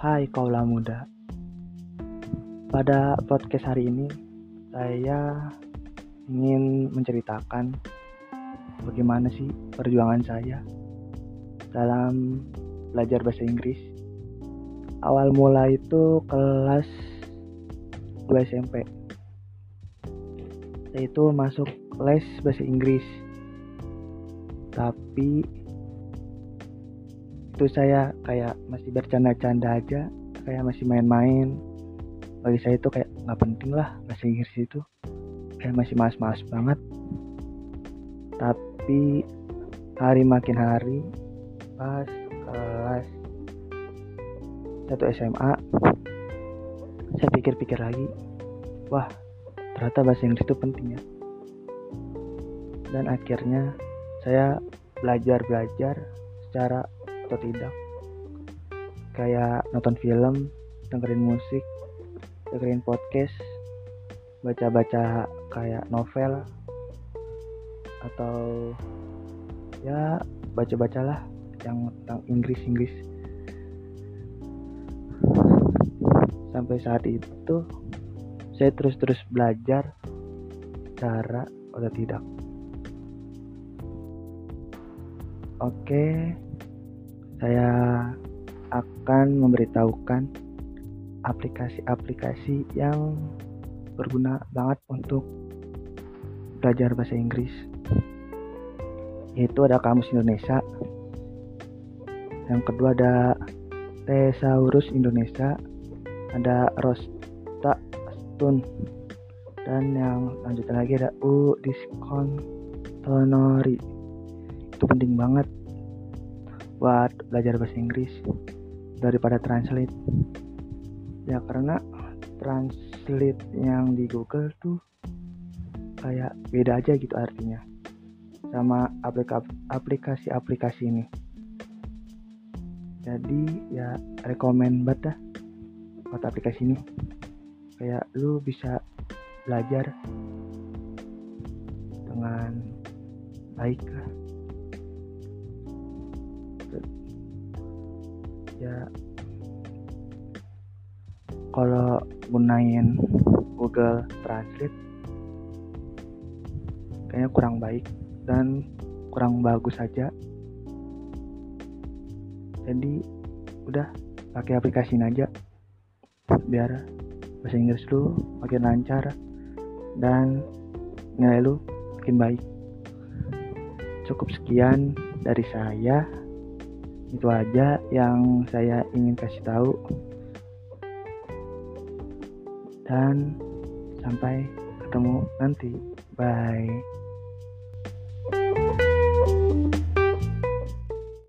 Hai kaula muda. Pada podcast hari ini saya ingin menceritakan bagaimana sih perjuangan saya dalam belajar bahasa Inggris. Awal mula itu kelas 2 SMP. Saya itu masuk les bahasa Inggris. Tapi itu saya kayak masih bercanda-canda aja kayak masih main-main. Bagi saya itu kayak nggak penting lah bahasa Inggris itu. Kayak masih mas-mas banget. Tapi hari makin hari pas kelas satu SMA saya pikir-pikir lagi wah ternyata bahasa Inggris itu penting ya. Dan akhirnya saya belajar-belajar secara atau tidak. Kayak nonton film dengerin musik dengerin podcast baca-baca kayak novel atau ya baca-bacalah yang tentang Inggris-Inggris. Sampai saat itu saya terus-terus belajar cara atau tidak. Oke saya akan memberitahukan aplikasi-aplikasi yang berguna banget untuk belajar bahasa Inggris. Yaitu ada Kamus Indonesia. Yang kedua ada Thesaurus Indonesia. Ada Rosta Stun. Dan yang lanjutan lagi ada U Discontonori. Itu penting banget buat belajar bahasa Inggris daripada translate. Ya karena translate yang di Google tuh kayak beda aja gitu artinya sama aplikasi-aplikasi ini. Jadi ya rekomend banget dah buat aplikasi ini. Kayak lu bisa belajar dengan baik lah ya. Kalau gunain Google Translate kayaknya kurang baik dan kurang bagus saja jadi udah pakai aplikasi aja. Biar bahasa Inggris lu makin lancar dan nilai lu makin baik. Cukup sekian dari saya itu aja yang saya ingin kasih tahu. Dan sampai ketemu nanti. Bye